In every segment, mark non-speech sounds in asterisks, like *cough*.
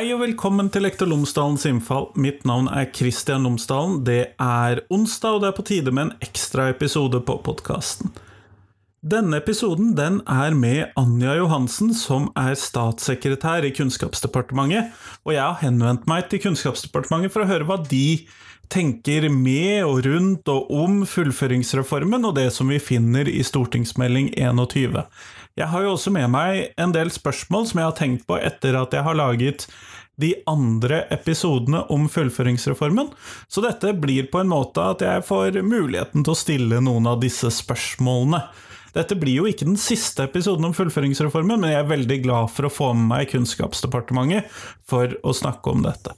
Hei og velkommen til Lektor Lomsdalens innfall. Mitt navn er Kristian Lomsdalen. Det er onsdag, og det er på tide med en ekstraepisode på podkasten. Denne episoden den er med Anja Johansen, som er statssekretær i Kunnskapsdepartementet. Og jeg har henvendt meg til Kunnskapsdepartementet for å høre hva de tenker med og rundt og om fullføringsreformen og det som vi finner i stortingsmelding 21. Jeg har jo også med meg en del spørsmål som jeg har tenkt på etter at jeg har laget de andre episodene om fullføringsreformen, så dette blir på en måte at jeg får muligheten til å stille noen av disse spørsmålene. Dette blir jo ikke den siste episoden om fullføringsreformen, men jeg er veldig glad for å få med meg Kunnskapsdepartementet for å snakke om dette.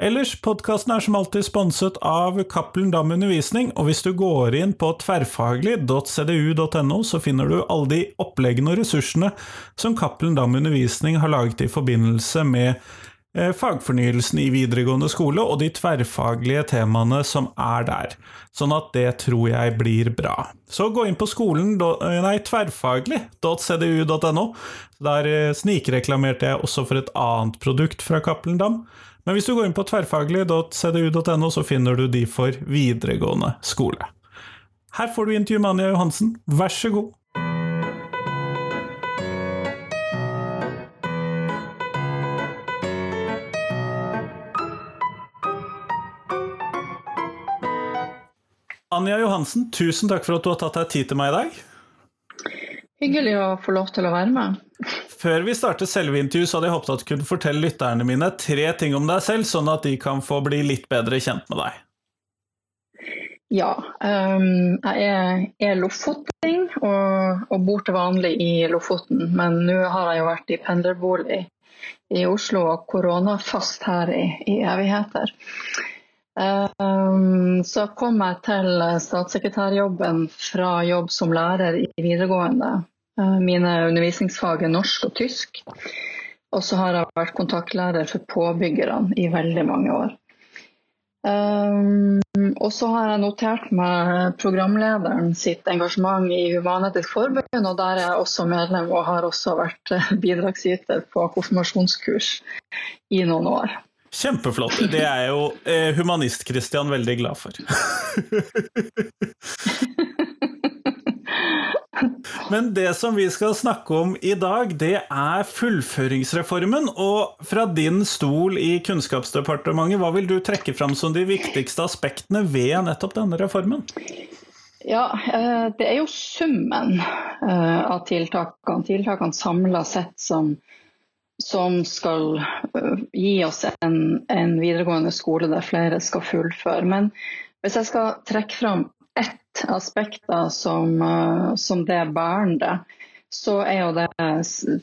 Ellers, podkasten er som alltid sponset av Cappelen Dam Undervisning, og hvis du går inn på tverrfaglig.cdu.no, så finner du alle de oppleggene og ressursene som Cappelen Dam Undervisning har laget i forbindelse med eh, fagfornyelsen i videregående skole og de tverrfaglige temaene som er der. Sånn at det tror jeg blir bra. Så gå inn på skolen, eh, nei, tverrfaglig.cdu.no. Der eh, snikreklamerte jeg også for et annet produkt fra Cappelen Dam. Men hvis du går inn på tverrfaglig.cdu.no, så finner du de for videregående skole. Her får du intervju med Anja Johansen, vær så god. Anja Johansen, tusen takk for at du har tatt deg tid til meg i dag. Hyggelig å få lov til å være med. Før vi starter selve intervjuet, så hadde jeg håpet at du kunne fortelle lytterne mine tre ting om deg selv, sånn at de kan få bli litt bedre kjent med deg. Ja, um, jeg er, er lofoting og, og, bor til vanlig i Lofoten. Men nå har jeg jo vært i pendlerbolig i Oslo og koronafast her i, i evigheter. Um, så kom jeg til statssekretærjobben fra jobb som lærer i videregående mine undervisningsfag er norsk og tysk. Og så har jeg vært kontaktlærer for påbyggerne i veldig mange år. Um, og så har jeg notert meg programlederen sitt engasjement i Human-Etisk Forbund, og der er jeg også medlem og har også vært eh, bidragsyter på konfirmasjonskurs i noen år. Kjempeflott. Det er jo eh, humanist-Christian veldig glad for. *laughs* *laughs* Men det som vi skal snakke om i dag, det er fullføringsreformen. Og fra din stol i Kunnskapsdepartementet, hva vil du trekke fram som de viktigste aspektene ved nettopp denne reformen? Ja, eh, det er jo summen eh, av tiltakene, tiltakene samla sett, som, som, skal eh, gi oss en, en videregående skole der flere skal fullføre. Men hvis jeg skal trekke fram ett aspekt da, som, eh, som det bærende, så er jo det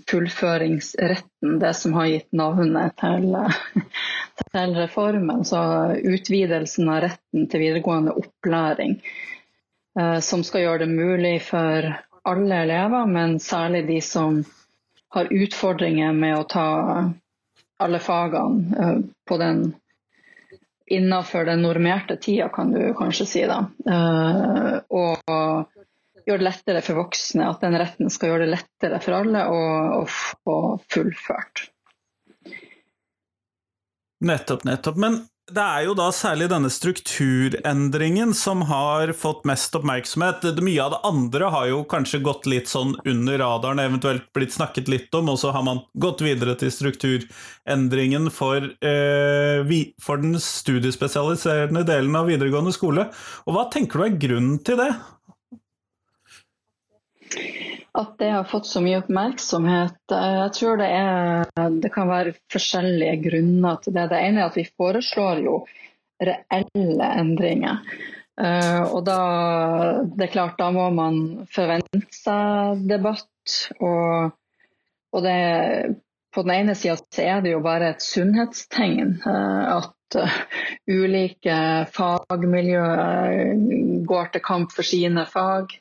fullføringsretten det som har gitt navnet til, til reformen. Så utvidelsen av retten til videregående opplæring. Eh, som skal gjøre det mulig for alle elever, men særlig de som har utfordringer med å ta alle fagene eh, på den innenfor den normerte tida, kan du kanskje si. da. Uh, og gjøre det lettere for voksne. At den retten skal gjøre det lettere for alle å få fullført. Nettopp, nettopp. Men det er jo da særlig denne strukturendringen som har fått mest oppmerksomhet. Mye av det andre har jo kanskje gått litt sånn under radaren, eventuelt blitt snakket litt om, og så har man gått videre til strukturendringen for, eh, for den studiespesialiserende delen av videregående skole. Og hva tenker du er grunnen til det? At det har fått så mye oppmerksomhet. Eh, jeg tror det, er, det kan være forskjellige grunner til det. Det ene er at vi foreslår jo reelle endringer. Eh, og da det er klart, da må man forvente seg debatt. Og, og det, på den ene sida er det jo bare et sunnhetstegn eh, at ulike fagmiljøer går til kamp for sine fag.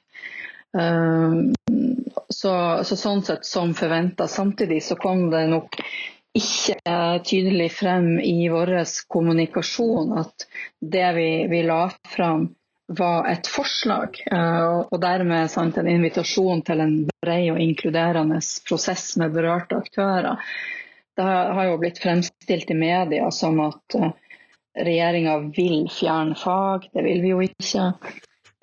Så, så sånn sett som forventa. Samtidig så kom det nok ikke tydelig frem i vår kommunikasjon at det vi, vi la fram var et forslag, eh, og dermed sant, en invitasjon til en bred og inkluderende prosess med berørte aktører. Det har jo blitt fremstilt i media som at regjeringa vil fjerne fag. Det vil vi jo ikke.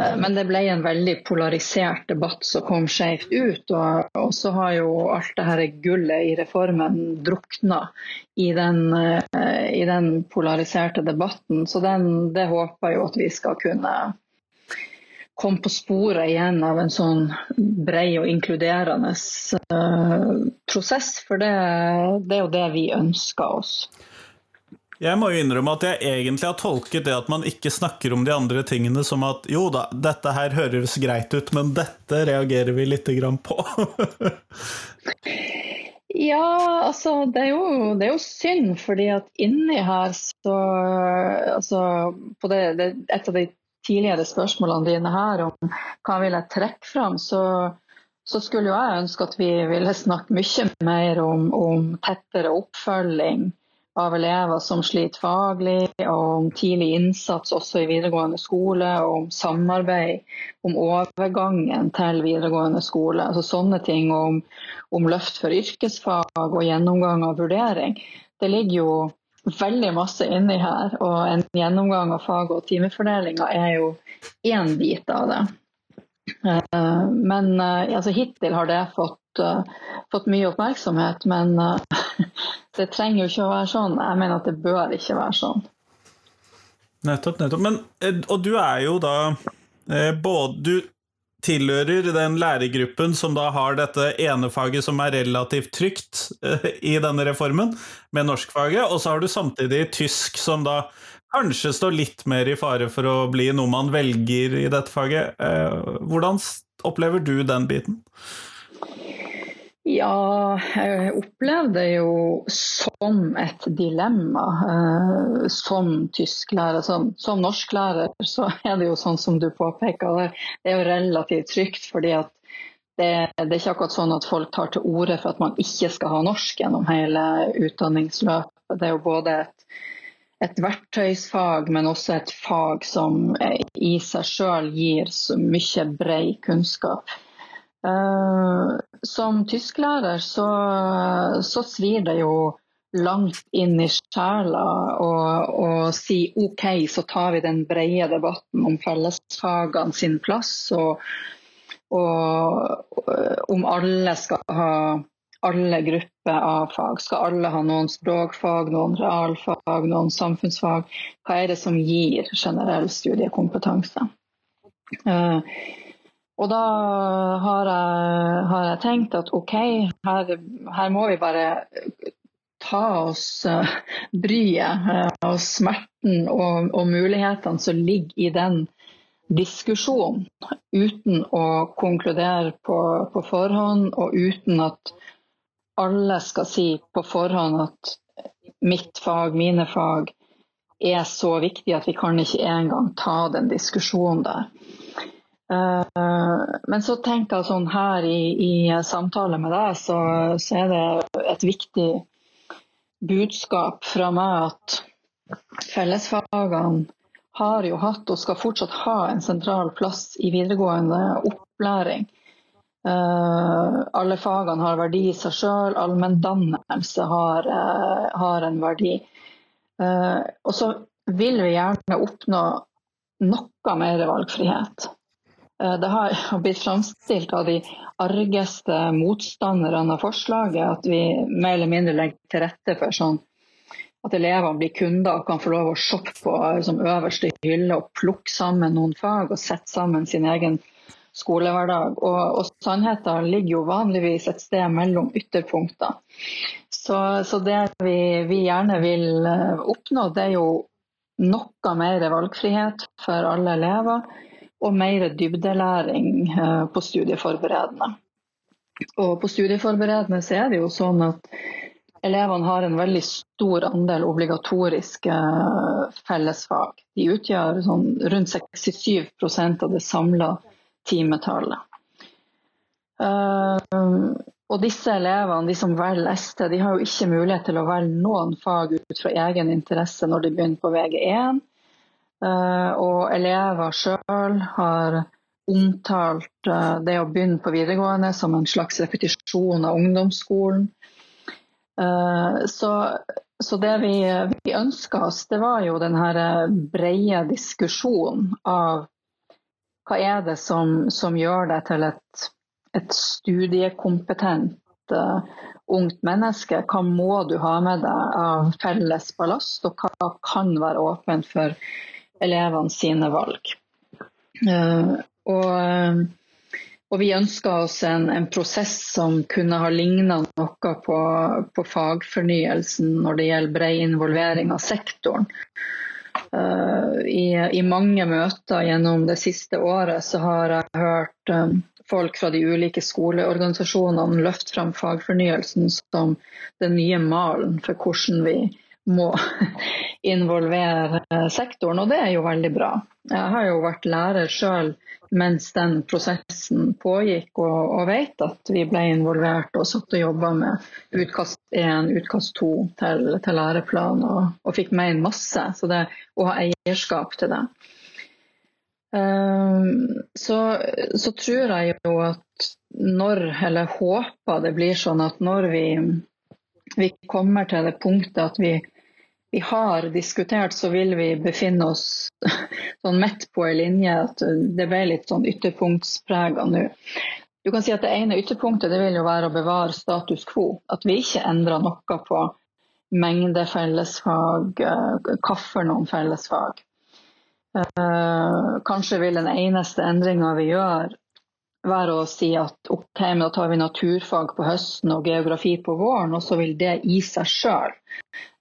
Eh, men det ble en veldig polarisert debatt som kom skjevt ut. Og, og, så har jo alt det her gullet i reformen drukna i eh, i den polariserte debatten. Så den, det håper jeg jo at vi skal kunne komme på sporet igjen av en sånn brei og inkluderende uh, prosess. For det, det er jo det vi ønsker oss. Jeg må jo innrømme at jeg egentlig har tolket det at man ikke snakker om de andre tingene som at jo da, dette her høres greit ut, men dette reagerer vi lite grann på. *laughs* ja, altså det er, jo, det er, jo, synd, fordi at inni her så Altså på det, det, et av de tidligere spørsmålene dine her om hva vil jeg trekke fram, så så skulle jo jeg ønske at vi ville snakke mye mer om, om tettere oppfølging av elever som sliter faglig, og om tidlig innsats også i videregående skole, og om samarbeid om overgangen til videregående skole. Altså sånne ting om, om løft for yrkesfag og gjennomgang av vurdering. Det ligger jo veldig masse inni her, og en gjennomgang av fag- og timefordelinga er jo én bit av det. Eh, men eh, altså, hittil har det fått fått mye oppmerksomhet, men uh, *laughs* det trenger jo ikke å være sånn. Jeg mener at det bør ikke være sånn. Nettopp, nettopp. Men, eh, og du er jo da både Du tilhører den lærergruppen som da har dette enefaget som er relativt trygt i denne reformen, med norskfaget, og så har du samtidig tysk som da kanskje står litt mer i fare for å bli noe man velger i dette faget. Hvordan opplever du den biten? Ja, jeg opplevde jo som et dilemma uh, som tysklærer. Som, som norsklærer så er det jo sånn som du påpeker, det er jo relativt trygt. fordi at det, det, er ikke akkurat sånn at folk tar til orde for at man ikke skal ha norsk gjennom hele utdanningsløpet. Det er jo både et, et verktøysfag, men også et fag som i seg sjøl gir så mye bred kunnskap. Uh, som tysklærer så, så, svir det jo langt inn i sjela å si OK, så tar vi den brede debatten om fellesfagene sin plass, og, og om alle skal ha alle grupper av fag. Skal alle ha noen språkfag, noen realfag, noen samfunnsfag? Hva er det som gir generell studiekompetanse? Uh, og da har jeg, har jeg, tenkt at OK, her, her, må vi bare ta oss uh, bryet uh, og smerten og, og, mulighetene som ligger i den diskusjonen, uten å konkludere på, på, forhånd, og uten at alle skal si på forhånd at mitt fag, mine fag, er så viktig at vi kan ikke engang ta den diskusjonen der. Eh, men så tenker jeg sånn her i, i samtale med deg, så, så, er det et viktig budskap fra meg at fellesfagene har jo hatt og skal fortsatt ha en sentral plass i videregående opplæring. Uh, alle fagene har verdi i seg sjøl, allmenndannelse har, uh, har en verdi. Og så vil vi gjerne oppnå noe mer valgfrihet. Eh, det har *laughs* blitt framstilt av de argeste motstanderne av forslaget at vi mer eller mindre legger til rette for sånn at elevene blir kunder og kan få lov å shoppe på liksom, øverste hylle og plukke sammen noen fag og sette sammen sin egen skolehverdag. Og, og sannheten ligger jo vanligvis et sted mellom ytterpunkter. Så, så det vi, vi, gjerne vil eh, oppnå, det er jo noe mer valgfrihet for alle elever og mer dybdelæring eh, på studieforberedende. Og på studieforberedende er det jo sånn at elevene har en veldig stor andel obligatoriske eh, fellesfag. De utgjør sånn rundt 67% av det samla timetallet. Uh, og disse elevene, de som velger ST, de har jo ikke mulighet til å velge noen fag ut fra egen interesse når de begynner på VG1. Eh, og elever sjøl har omtalt eh, det å begynne på videregående som en slags repetisjon av ungdomsskolen. Så, så det vi, vi ønska oss, det var jo den her brede diskusjonen av hva er det som, som gjør deg til et, et studiekompetent ungt menneske? Hva må du ha med deg av felles ballast, og hva kan være åpent for elevene sine valg? Uh, og, og, vi ønska oss en, en, prosess som kunne ha ligna noe på, på, fagfornyelsen når det gjelder bred involvering av sektoren. Uh, i, i, mange møter gjennom det siste året så har jeg hørt folk fra de ulike skoleorganisasjonene løfte fram fagfornyelsen som den nye malen for hvordan vi må *laughs* involvere sektoren, og det er jo veldig bra. Jeg har jo vært lærer sjøl mens den prosessen pågikk, og, og, vet at vi ble involvert og satt og jobba med utkast 1, utkast 2 til, til læreplan, og, og fikk med inn masse. Så det å ha eierskap til det. Ehm, så, så, tror jeg jo at når, eller håper det blir sånn at når vi, vi kommer til det punktet at vi, vi, har diskutert, så vil vi befinne oss *laughs* sånn midt på en linje. At det ble litt sånn ytterpunktsprega nå. Du kan si at Det ene ytterpunktet det vil jo være å bevare status quo. At vi ikke endrer noe på mengde fellesfag, eh, hvilke noen fellesfag. Uh, kanskje vil den eneste endringa vi gjør, være å si at ok, men da tar vi naturfag på høsten og geografi på våren, og så vil det i seg sjøl,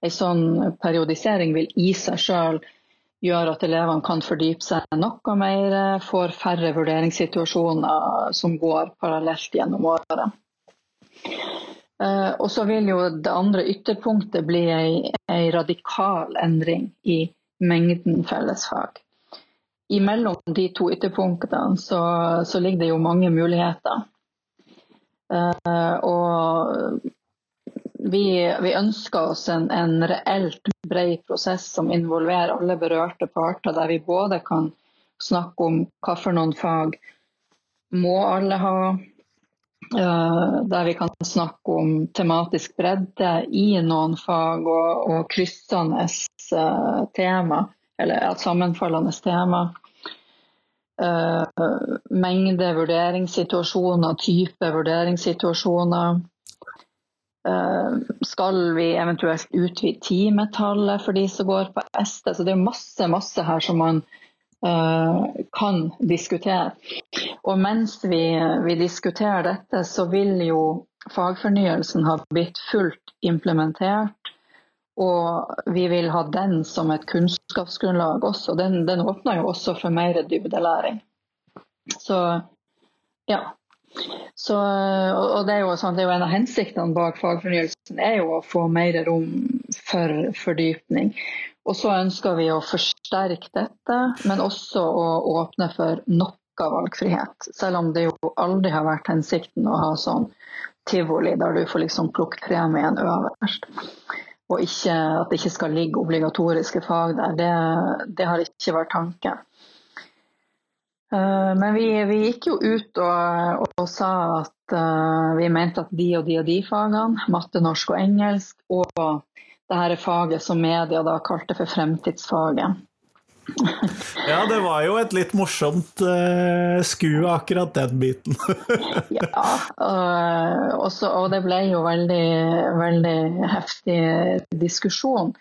en sånn periodisering vil i seg sjøl gjøre at elevene kan fordype seg noe mer, får færre vurderingssituasjoner som går parallelt gjennom året. Uh, og så vil jo det andre ytterpunktet bli en radikal endring i mengden fellesfag imellom de to ytterpunktene så, så ligger det jo mange muligheter. Uh, og vi, vi, ønsker oss en, en reelt bred prosess som involverer alle berørte parter, der vi både kan snakke om hva for noen fag må alle ha, uh, der vi kan snakke om tematisk bredde i noen fag og, og kryssende uh, tema eller et sammenfallende tema. Uh, mengde vurderingssituasjoner, type vurderingssituasjoner. Uh, skal vi eventuelt utvide timetallet for de som går på ST? Så det er masse, masse her som man uh, kan diskutere. Og mens vi, vi diskuterer dette, så vil jo fagfornyelsen ha blitt fullt implementert og vi vil ha den som et kunnskapsgrunnlag også. Den, den åpner jo også for mer dybdelæring. Så ja. Så, og det er, jo sånn, det er jo En av hensiktene bak fagfornyelsen er jo å få mer rom for fordypning. Og så ønsker vi å forsterke dette, men også å åpne for noe valgfrihet. Selv om det jo aldri har vært hensikten å ha sånn tivoli der du får liksom plukke premien øverst og ikke, at det ikke skal ligge obligatoriske fag der. Det, det har ikke vært tanken. Uh, men vi, vi, gikk jo ut og, og sa at uh, vi mente at de og de og de fagene, matte, norsk og engelsk, og det her faget som media da kalte for fremtidsfaget, *laughs* ja, det var jo et litt morsomt uh, skue, akkurat den biten. *laughs* ja, og, også, og, det ble jo veldig, veldig heftig diskusjon.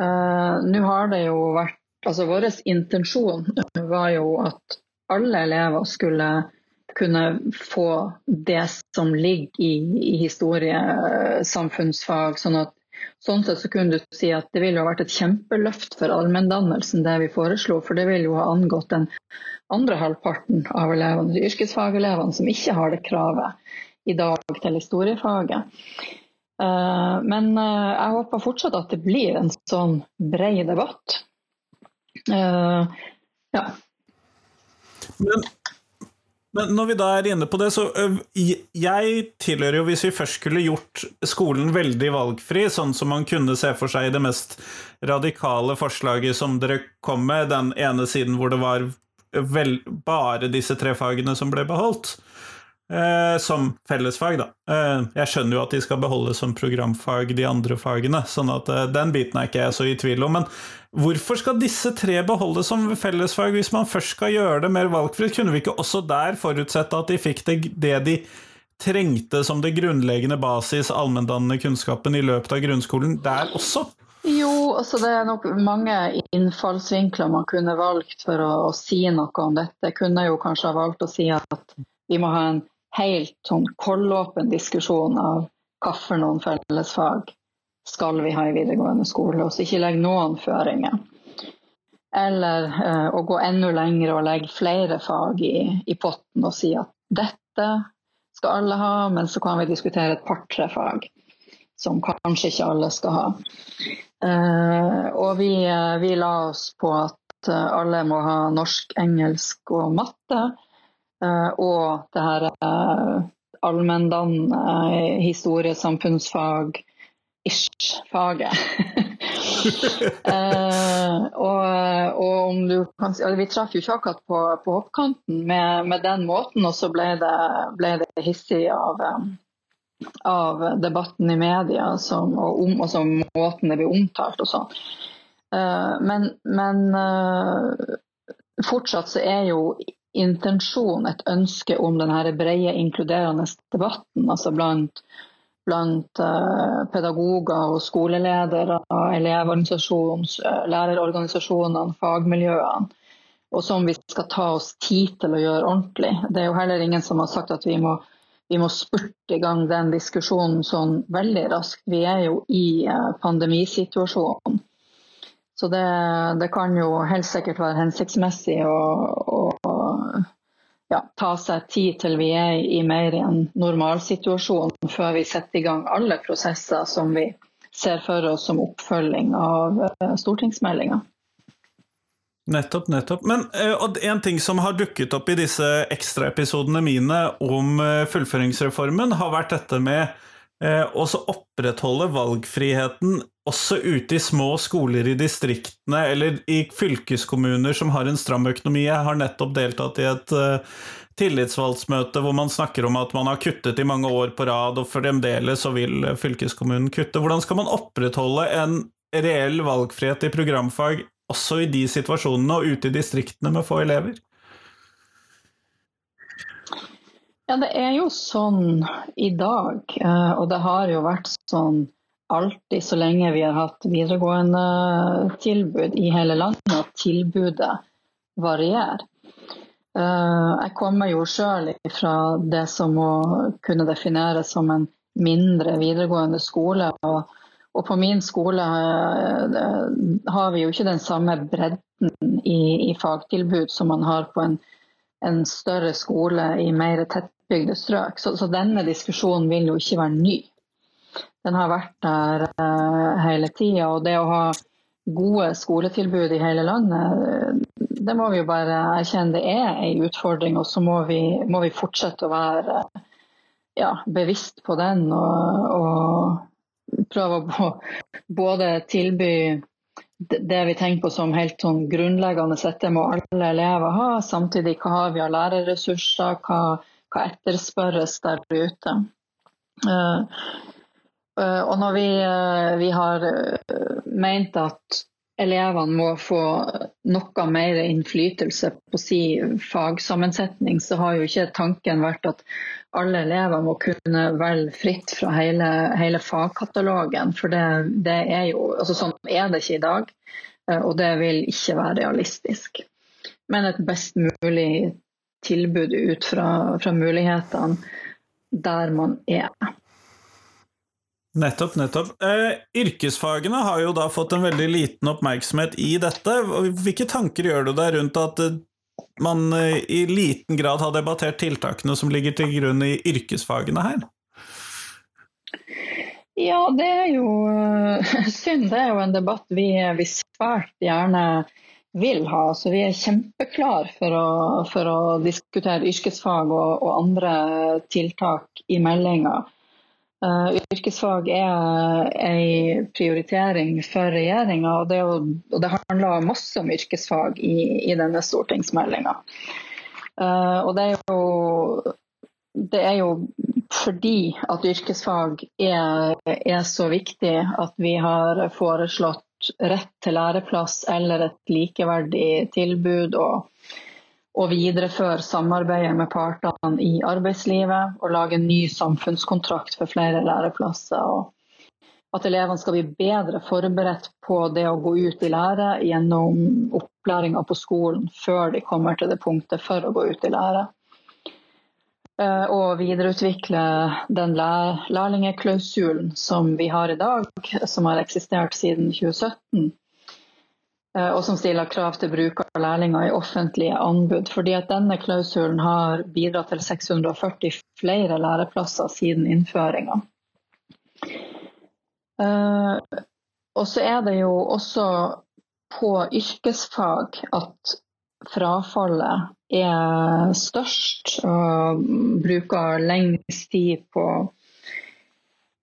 Uh, Nå har det jo vært Altså vår intensjon var jo at alle elever skulle kunne få det som ligger i, i historie, samfunnsfag, sånn at Sånn sett så kunne du si at det ville ha vært et kjempeløft for allmenndannelsen det vi foreslo, for det ville jo ha angått den andre halvparten av elevene, yrkesfagelevene som ikke har det kravet i dag til historiefaget. Eh, men eh, jeg håper fortsatt at det blir en sånn bred debatt. Eh, ja. Men men når vi da er inne på det, så Jeg tilhører jo, hvis vi først skulle gjort skolen veldig valgfri, sånn som man kunne se for seg i det mest radikale forslaget som dere kom med, den ene siden hvor det var vel, bare disse tre fagene som ble beholdt, eh, som fellesfag, da. Eh, jeg skjønner jo at de skal beholde som programfag, de andre fagene, sånn at eh, den biten er ikke jeg så i tvil om. Men hvorfor skal disse tre beholdes som fellesfag hvis man først skal gjøre det mer valgfritt? Kunne vi ikke også der forutsette at de fikk det, det de trengte som det grunnleggende basis allmenndannende kunnskapen i løpet av grunnskolen der også? Jo, altså det er nok mange innfallsvinkler man kunne valgt for å, å, si noe om dette. Jeg kunne jo kanskje ha valgt å si at vi må ha en helt sånn kollåpen diskusjon av hva for noen fellesfag skal vi ha i videregående skole, og så ikke legge noen føringer. Eller eh, å gå enda lenger og legge flere fag i, i, potten og si at dette skal alle ha, men så kan vi diskutere et par-tre fag som kanskje ikke alle skal ha. Eh, og vi, eh, vi, la oss på at eh, alle må ha norsk, engelsk og matte. Og det her allmenndannende historie, samfunnsfag, ish-faget. *laughs* og, og, om du kan si, Vi traff jo ikke akkurat på, på hoppkanten med, med, den måten, og så ble det, ble det hissig av av debatten i media som, og, om, og som måten det blir omtalt og sånn. Uh, men, men uh, fortsatt så er jo intensjonen et ønske om denne brede, inkluderende debatten. altså blant, blant uh, pedagoger og skoleledere, elevorganisasjons, lærerorganisasjonene, fagmiljøene. Og som vi skal ta oss tid til å gjøre ordentlig. Det er jo heller ingen som har sagt at vi må vi må spurte i gang den diskusjonen sånn veldig raskt. Vi er jo i eh, pandemisituasjonen. Så det, det kan jo helt sikkert være hensiktsmessig å, å ja, ta seg tid til vi er i mer en normalsituasjon før vi setter i gang alle prosesser som vi ser for oss som oppfølging av eh, stortingsmeldinga. Nettopp, nettopp. Men uh, en ting som har dukket opp i disse ekstraepisodene mine om uh, fullføringsreformen, har vært dette med å opprettholde valgfriheten også ute i små skoler i distriktene eller i fylkeskommuner som har en stram økonomi. Jeg har nettopp deltatt i et tillitsvalgsmøte hvor man snakker om at man har kuttet i mange år på rad, og fremdeles så vil fylkeskommunen kutte. Hvordan skal man opprettholde en reell valgfrihet i programfag også i de situasjonene og ute i distriktene med få elever? Ja, det er jo sånn i dag, eh, og det har jo vært sånn alltid så lenge vi har hatt videregående tilbud i hele landet, at tilbudet varierer. Eh, jeg kommer jo sjøl fra det som må kunne defineres som en mindre videregående skole. og og på min skole eh, har vi jo ikke den samme bredden i, i fagtilbud som man har på en, en større skole i mer tettbygde strøk. Så, så, denne diskusjonen vil jo ikke være ny. Den har vært der uh, hele tida. Og det å ha gode skoletilbud i hele landet, det må vi jo bare erkjenne det er en utfordring. Og så må vi, må vi fortsette å være ja, bevisst på den. og, og prøve å både tilby det vi tenker på som helt sånn grunnleggende dette må alle elever ha. Samtidig hva har vi av lærerressurser, hva, hva etterspørres der ute. Uh, og når vi, uh, vi har meint at elevene må få noe mer innflytelse på sin fagsammensetning, så har jo ikke tanken vært at alle elever må kunne velge fritt fra hele, hele fagkatalogen. For det, det, er jo, altså sånn er det ikke i dag, eh, og det vil ikke være realistisk. Men et best mulig tilbud ut fra, fra mulighetene der man er. Nettopp, nettopp. Eh, yrkesfagene har jo da fått en veldig liten oppmerksomhet i dette. Hvilke tanker gjør du deg rundt at eh, man eh, i liten grad har debattert tiltakene som ligger til grunn i yrkesfagene her? Ja, det er jo eh, *laughs* synd. Det er jo en debatt vi, vi svært gjerne vil ha. Så vi er kjempeklar for å, for å diskutere yrkesfag og, og andre tiltak i meldinga. Uh, yrkesfag er en prioritering for regjeringa, og, og, det handler masse om yrkesfag i, i denne stortingsmeldinga. Uh, og det er jo det er jo fordi at yrkesfag er, er, så viktig at vi har foreslått rett til læreplass eller et likeverdig tilbud. og, og videreføre samarbeidet med partene i arbeidslivet og lage en ny samfunnskontrakt for flere læreplasser. og at elevene skal bli bedre forberedt på det å gå ut i lære gjennom opplæringa på skolen før de kommer til det punktet for å gå ut i lære. Eh, og videreutvikle den lærlingeklausulen som vi har i dag, som har eksistert siden 2017. Eh, og som stiller krav til bruk av lærlinger i offentlige anbud. fordi at denne klausulen har bidratt til 640 flere læreplasser siden innføringa. Eh, og så er det jo også på yrkesfag at frafallet er størst og bruker lengst tid på,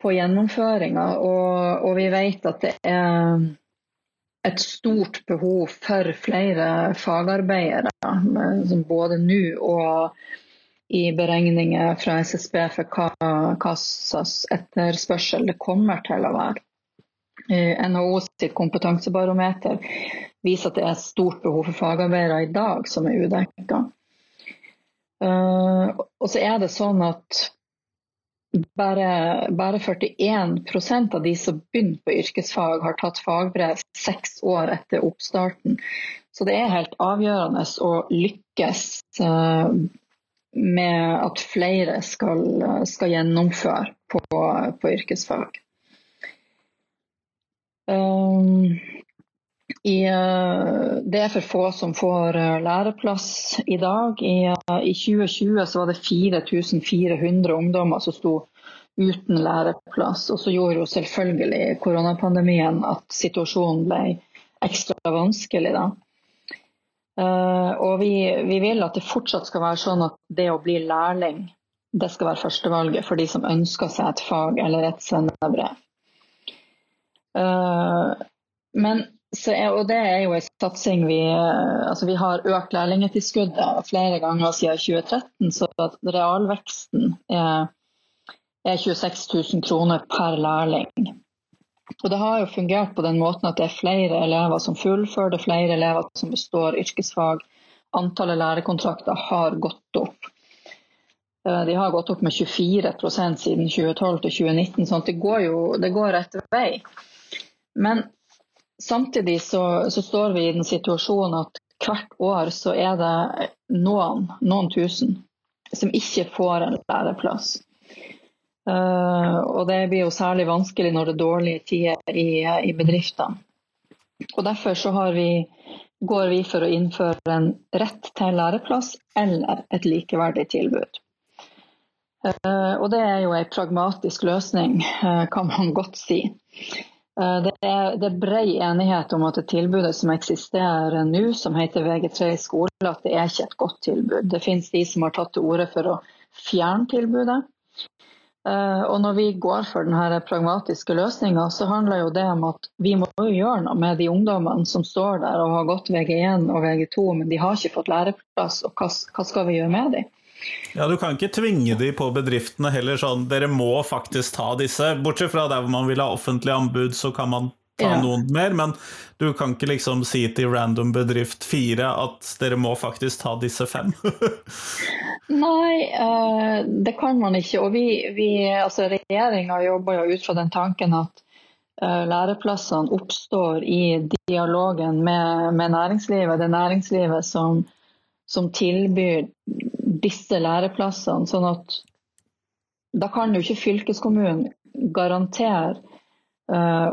på gjennomføringa. Og, og, vi vet at det er et stort behov for flere fagarbeidere, både nå og i beregninger fra SSB for hva, hva slags etterspørsel det kommer til å være. NHO sitt kompetansebarometer viser at det er stort behov for fagarbeidere i dag som er udekka. Uh, og så er det sånn at bare, bare 41% av de som begynner på yrkesfag, har tatt fagbrev seks år etter oppstarten. Så det er helt avgjørende å lykkes uh, med at flere skal, skal gjennomføre på, på yrkesfag. Um, i, eh, det er for få som får eh, læreplass i dag. I, eh, i 2020 så var det 4400 ungdommer som sto uten læreplass. Og så gjorde jo selvfølgelig koronapandemien at situasjonen ble ekstra vanskelig da. Og vi, vi vil at det fortsatt skal være sånn at det å bli lærling, det skal være førstevalget for de som ønsker seg et fag eller et svennebrev. Men er, og det er jo en satsing vi altså Vi har økt lærlingtilskuddet flere ganger siden 2013, så at realveksten er, er 26 000 kroner per lærling. Og Det har jo fungert på den måten at det er flere elever som fullfører, er flere elever som består yrkesfag. Antallet lærekontrakter har gått opp. Eh, de har gått opp med 24% siden 2012 til 2019, så det går jo det går rett vei. Men Samtidig så, så, står vi i den situasjonen at hvert år så er det noen, noen tusen som ikke får en læreplass. Uh, og det blir jo særlig vanskelig når det er dårlige tider i, i bedriftene. Og Derfor så vi, går vi for å innføre en rett til læreplass eller et likeverdig tilbud. Uh, og det er jo en pragmatisk løsning, uh, kan man godt si. Eh, det er, det er brei enighet om at det tilbudet som eksisterer nå, som heter VG3 i skole, at det er ikke et godt tilbud. Det finnes de som har tatt til orde for å fjerne tilbudet. Eh, og når vi går for denne pragmatiske løsninga, så handler jo det om at vi må gjøre noe med de ungdommene som står der og har gått VG1 og VG2, men de har ikke fått læreplass. Og hva, hva skal vi gjøre med dem? Ja, Du kan ikke tvinge de på bedriftene heller, sånn dere må faktisk ta disse. Bortsett fra der hvor man vil ha offentlig anbud, så kan man ta ja. noen mer, men du kan ikke liksom si til random bedrift fire at dere må faktisk ta disse fem. *laughs* Nei, uh, det kan man ikke. Og vi, vi altså regjeringa jobber jo ut fra den tanken at uh, læreplassene oppstår i dialogen med, med næringslivet. Det er næringslivet som, som tilbyr disse læreplassene. sånn at da kan jo ikke fylkeskommunen garantere uh,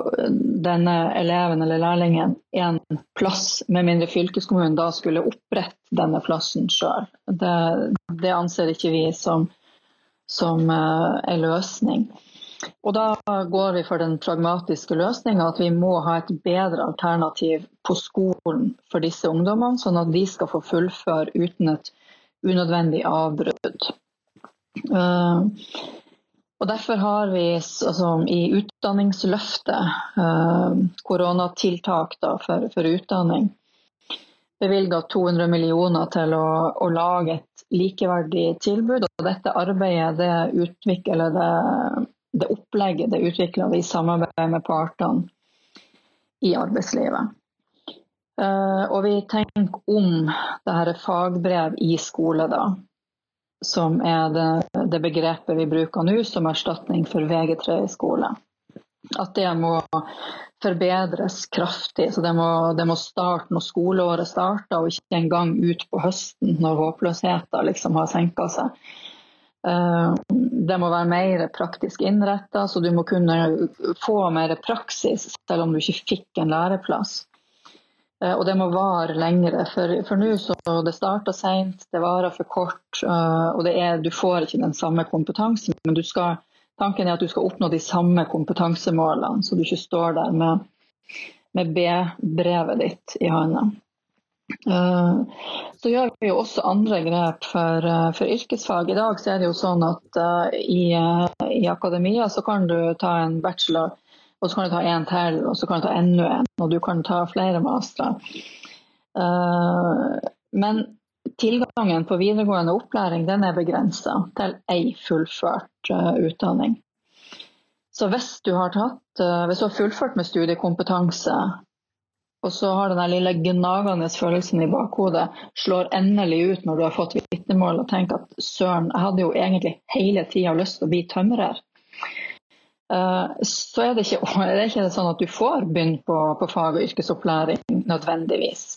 denne eleven eller lærlingen en plass, med mindre fylkeskommunen da skulle opprette denne plassen sjøl. Det, det, anser ikke vi som, som uh, en løsning. Og Da går vi for den pragmatiske løsninga at vi må ha et bedre alternativ på skolen for disse ungdommene, sånn at de skal få fullføre uten et unødvendig avbrudd. Uh, og Derfor har vi altså, i Utdanningsløftet, uh, koronatiltak da, for, for, utdanning, bevilga 200 millioner til å, å, lage et likeverdig tilbud. Og dette arbeidet, det, utvikler, det, det opplegget, det utvikla vi i samarbeid med partene i arbeidslivet. Uh, og vi tenker om det her fagbrev i skole, da. Som er det, det begrepet vi bruker nå som erstatning for VG3 i skole. At det må forbedres kraftig. Så det må, det må starte når skoleåret starter, og ikke engang ut på høsten når håpløsheten liksom har senka seg. Uh, det må være mer praktisk innretta, så du må kunne få mer praksis selv om du ikke fikk en læreplass. Uh, og det må vare lengre, for, for nå så det starter seint, det varer for kort, uh, og er, du får ikke den samme kompetansen. Men skal Tanken er at du skal oppnå de samme kompetansemålene, så du ikke står der med, med B-brevet ditt i hånda. Uh, så gjør vi jo også andre grep for, for, yrkesfag. I dag så er det jo sånn at i, i, akademia så kan du ta en bachelor, og så kan du ta en til, og så kan du ta enda en, og du kan ta flere mastere. men tilgangen på videregående opplæring den er begrensa til ei fullført uh, utdanning. Så hvis du har tatt, uh, hvis du har fullført med studiekompetanse, og så har den lille gnagende følelsen i bakhodet slår endelig ut når du har fått vitnemål og tenker at søren, jeg hadde jo egentlig hele tida lyst til å bli tømrer. Uh, så er det, ikke, *laughs* er ikke sånn at du får begynne på, på fag- og yrkesopplæring nødvendigvis.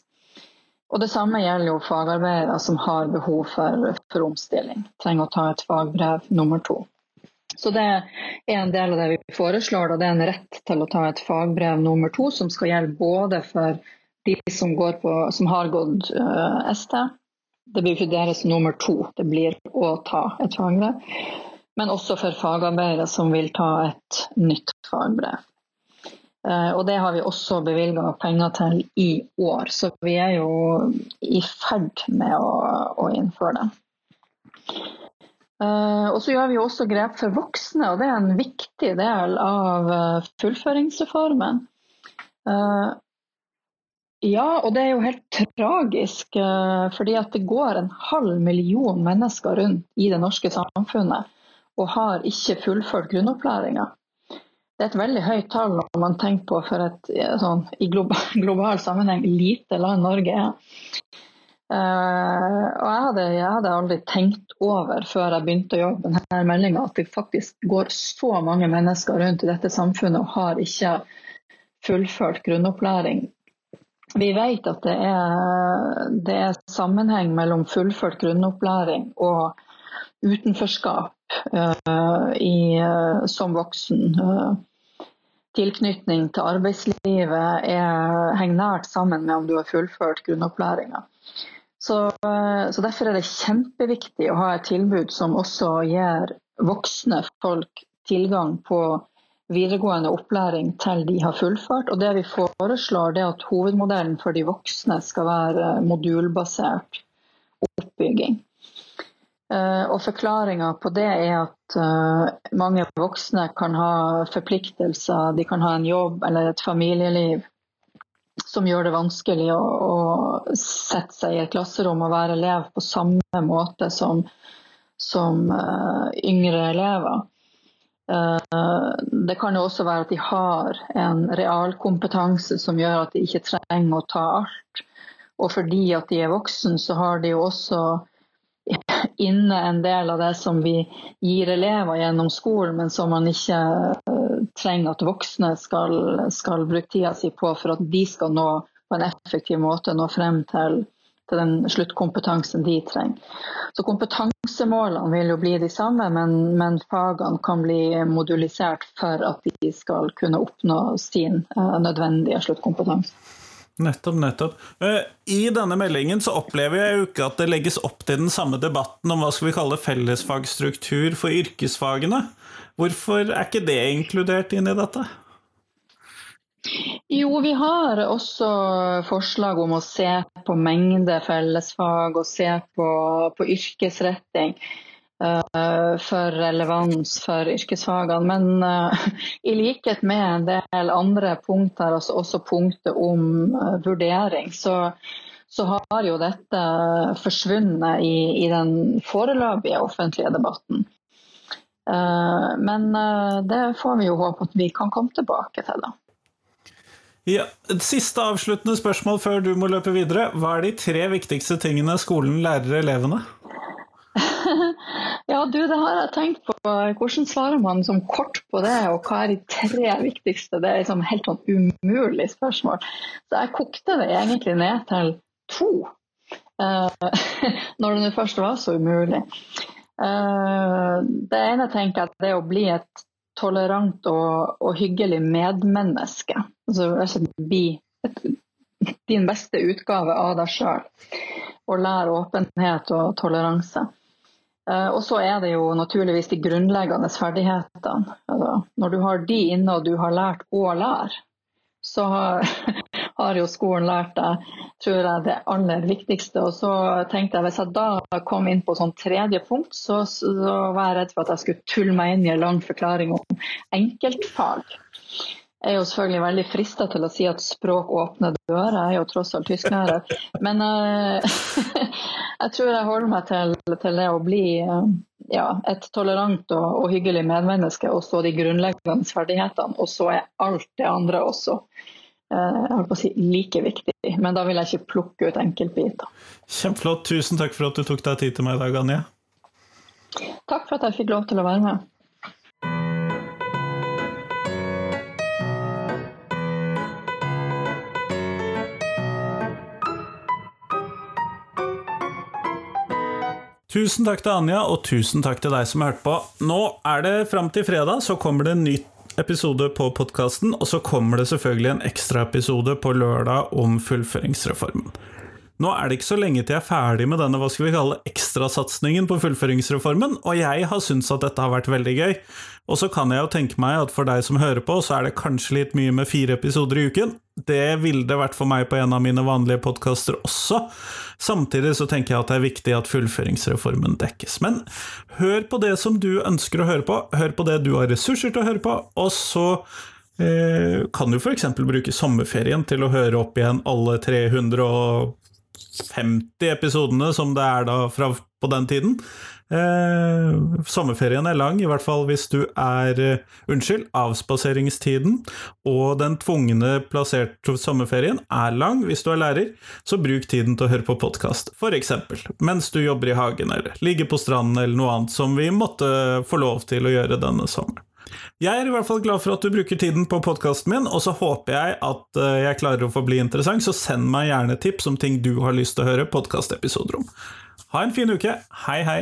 Og Det samme gjelder jo fagarbeidere som har behov for, for, omstilling. Trenger å ta et fagbrev nummer to. Så Det er en del av det vi foreslår. Det er en rett til å ta et fagbrev nummer to, som skal gjelde både for de som, på, som har gått uh, eh, ST. Det blir ikke deres nummer to, det blir å ta et fagbrev. Men også for fagarbeidere som vil ta et nytt fagbrev. Eh, og det har vi også bevilga penger til i år, så vi er jo i ferd med å, å innføre det. Uh, og så gjør vi også grep for voksne, og det er en viktig del av uh, fullføringsreformen. Ja, og det er jo helt tragisk, fordi at det går en halv million mennesker rundt i det norske samfunnet og har ikke fullført grunnopplæringa det er et veldig høyt tall når man tenker på for et sånn, i global, *laughs* global, sammenheng lite land Norge er. Uh, og jeg hadde, jeg hadde, aldri tenkt over før jeg begynte å jobbe med denne meldinga at det faktisk går så mange mennesker rundt i dette samfunnet og har ikke fullført grunnopplæring. Vi vet at det er, det er sammenheng mellom fullført grunnopplæring og utenforskap i, uh, som voksen tilknytning til arbeidslivet er, henger nært sammen med om du har fullført grunnopplæringa. Så, så, Derfor er det kjempeviktig å ha et tilbud som også gir voksne folk tilgang på videregående opplæring til de har fullført. Og det vi foreslår, er at hovedmodellen for de voksne skal være modulbasert oppbygging. Eh, og Forklaringa på det er at uh, mange voksne kan ha forpliktelser, de kan ha en jobb eller et familieliv som gjør det vanskelig å, å sette seg i et klasserom og være elev på samme måte som, som uh, yngre elever. Det kan jo også være at de har en realkompetanse som gjør at de ikke trenger å ta alt. Og fordi at de er voksen, så har de jo også inne en del av det som vi gir elever gjennom skolen, men som man ikke uh, trenger at voksne skal, skal bruke tida si på for at de skal nå på en effektiv måte nå frem til, til den sluttkompetansen de trenger. Så Kompetansemålene vil jo bli de samme, men, men fagene kan bli modulisert for at de skal kunne oppnå sin uh, nødvendige sluttkompetanse. Nettopp, nettopp. Eh, I denne meldingen så opplever jeg jo ikke at det legges opp til den samme debatten om hva skal vi kalle fellesfagstruktur for yrkesfagene. Hvorfor er ikke det inkludert inn i dette? Jo, vi har også forslag om å se på mengde fellesfag og se på, på yrkesretting. Eh, for relevans for yrkesfagene. Men uh, i likhet med en del andre punkter, altså også punktet om uh, vurdering, så, så har jo dette forsvunnet i, i den foreløpige offentlige debatten. Uh, men eh, det får vi jo håpe at vi kan komme tilbake til. da. Ja, et Siste avsluttende spørsmål før du må løpe videre. Hva er de tre viktigste tingene skolen lærer elevene? *laughs* ja, du, det har jeg tenkt på. Hvordan svarer man som kort på det, og hva er de tre viktigste? Det er liksom helt sånn umulig spørsmål. Så jeg kokte det egentlig ned til to. Uh, *laughs* når det nå først var så umulig. Uh, det ene tenker jeg det er å bli et tolerant og, og hyggelig medmenneske. Altså bli din beste utgave av deg sjøl. Og lære åpenhet og toleranse. Eh, og så er det jo naturligvis de grunnleggende ferdighetene. Altså, når du har de inne og du har lært å lære, så *laughs* har, jo skolen lært deg tror jeg, det aller viktigste. Og så tenkte jeg hvis jeg da kom inn på sånn tredje punkt, så, så var jeg redd for at jeg skulle tulle meg inn i en lang forklaring om enkeltfag. Jeg er jo selvfølgelig veldig frista til å si at språk åpner dører, jeg er jo tross alt tysklærer. Men uh, *laughs* jeg tror jeg holder meg til, til det å bli uh, ja, et tolerant og, og, hyggelig medmenneske, og så de grunnleggende ferdighetene. Og så er alt det andre også uh, jeg holdt på å si, like viktig. Men da vil jeg ikke plukke ut enkeltbiter. Kjempeflott. Tusen takk for at du tok deg tid til meg i dag, Anja. Takk for at jeg fikk lov til å være med. Tusen takk til Anja, og tusen takk til deg som hørte på. Nå er det fram til fredag, så kommer det en ny episode på podkasten, og så kommer det selvfølgelig en ekstraepisode på lørdag om fullføringsreformen. Nå er det ikke så lenge til jeg er ferdig med denne hva skal vi kalle ekstrasatsingen på fullføringsreformen, og jeg har syntes at dette har vært veldig gøy. Og så kan jeg jo tenke meg at for deg som hører på, så er det kanskje litt mye med fire episoder i uken. Det ville det vært for meg på en av mine vanlige podkaster også. Samtidig så tenker jeg at det er viktig at fullføringsreformen dekkes. Men hør på det som du ønsker å høre på, hør på det du har ressurser til å høre på, og så eh, kan du f.eks. bruke sommerferien til å høre opp igjen alle 300 50 episodene som det er da fra på den tiden. Eh, sommerferien er lang, i hvert fall hvis du er uh, Unnskyld, avspaseringstiden og den tvungne plasserte sommerferien er lang hvis du er lærer, så bruk tiden til å høre på podkast, f.eks. mens du jobber i hagen eller ligger på stranden eller noe annet som vi måtte få lov til å gjøre denne sommeren. Jeg er i hvert fall glad for at du bruker tiden på podkasten min, og så håper jeg at eh, jeg klarer å forbli interessant, så send meg gjerne tips om ting du har lyst til å høre podkastepisoder om. Ha en fin uke. Hei, hei.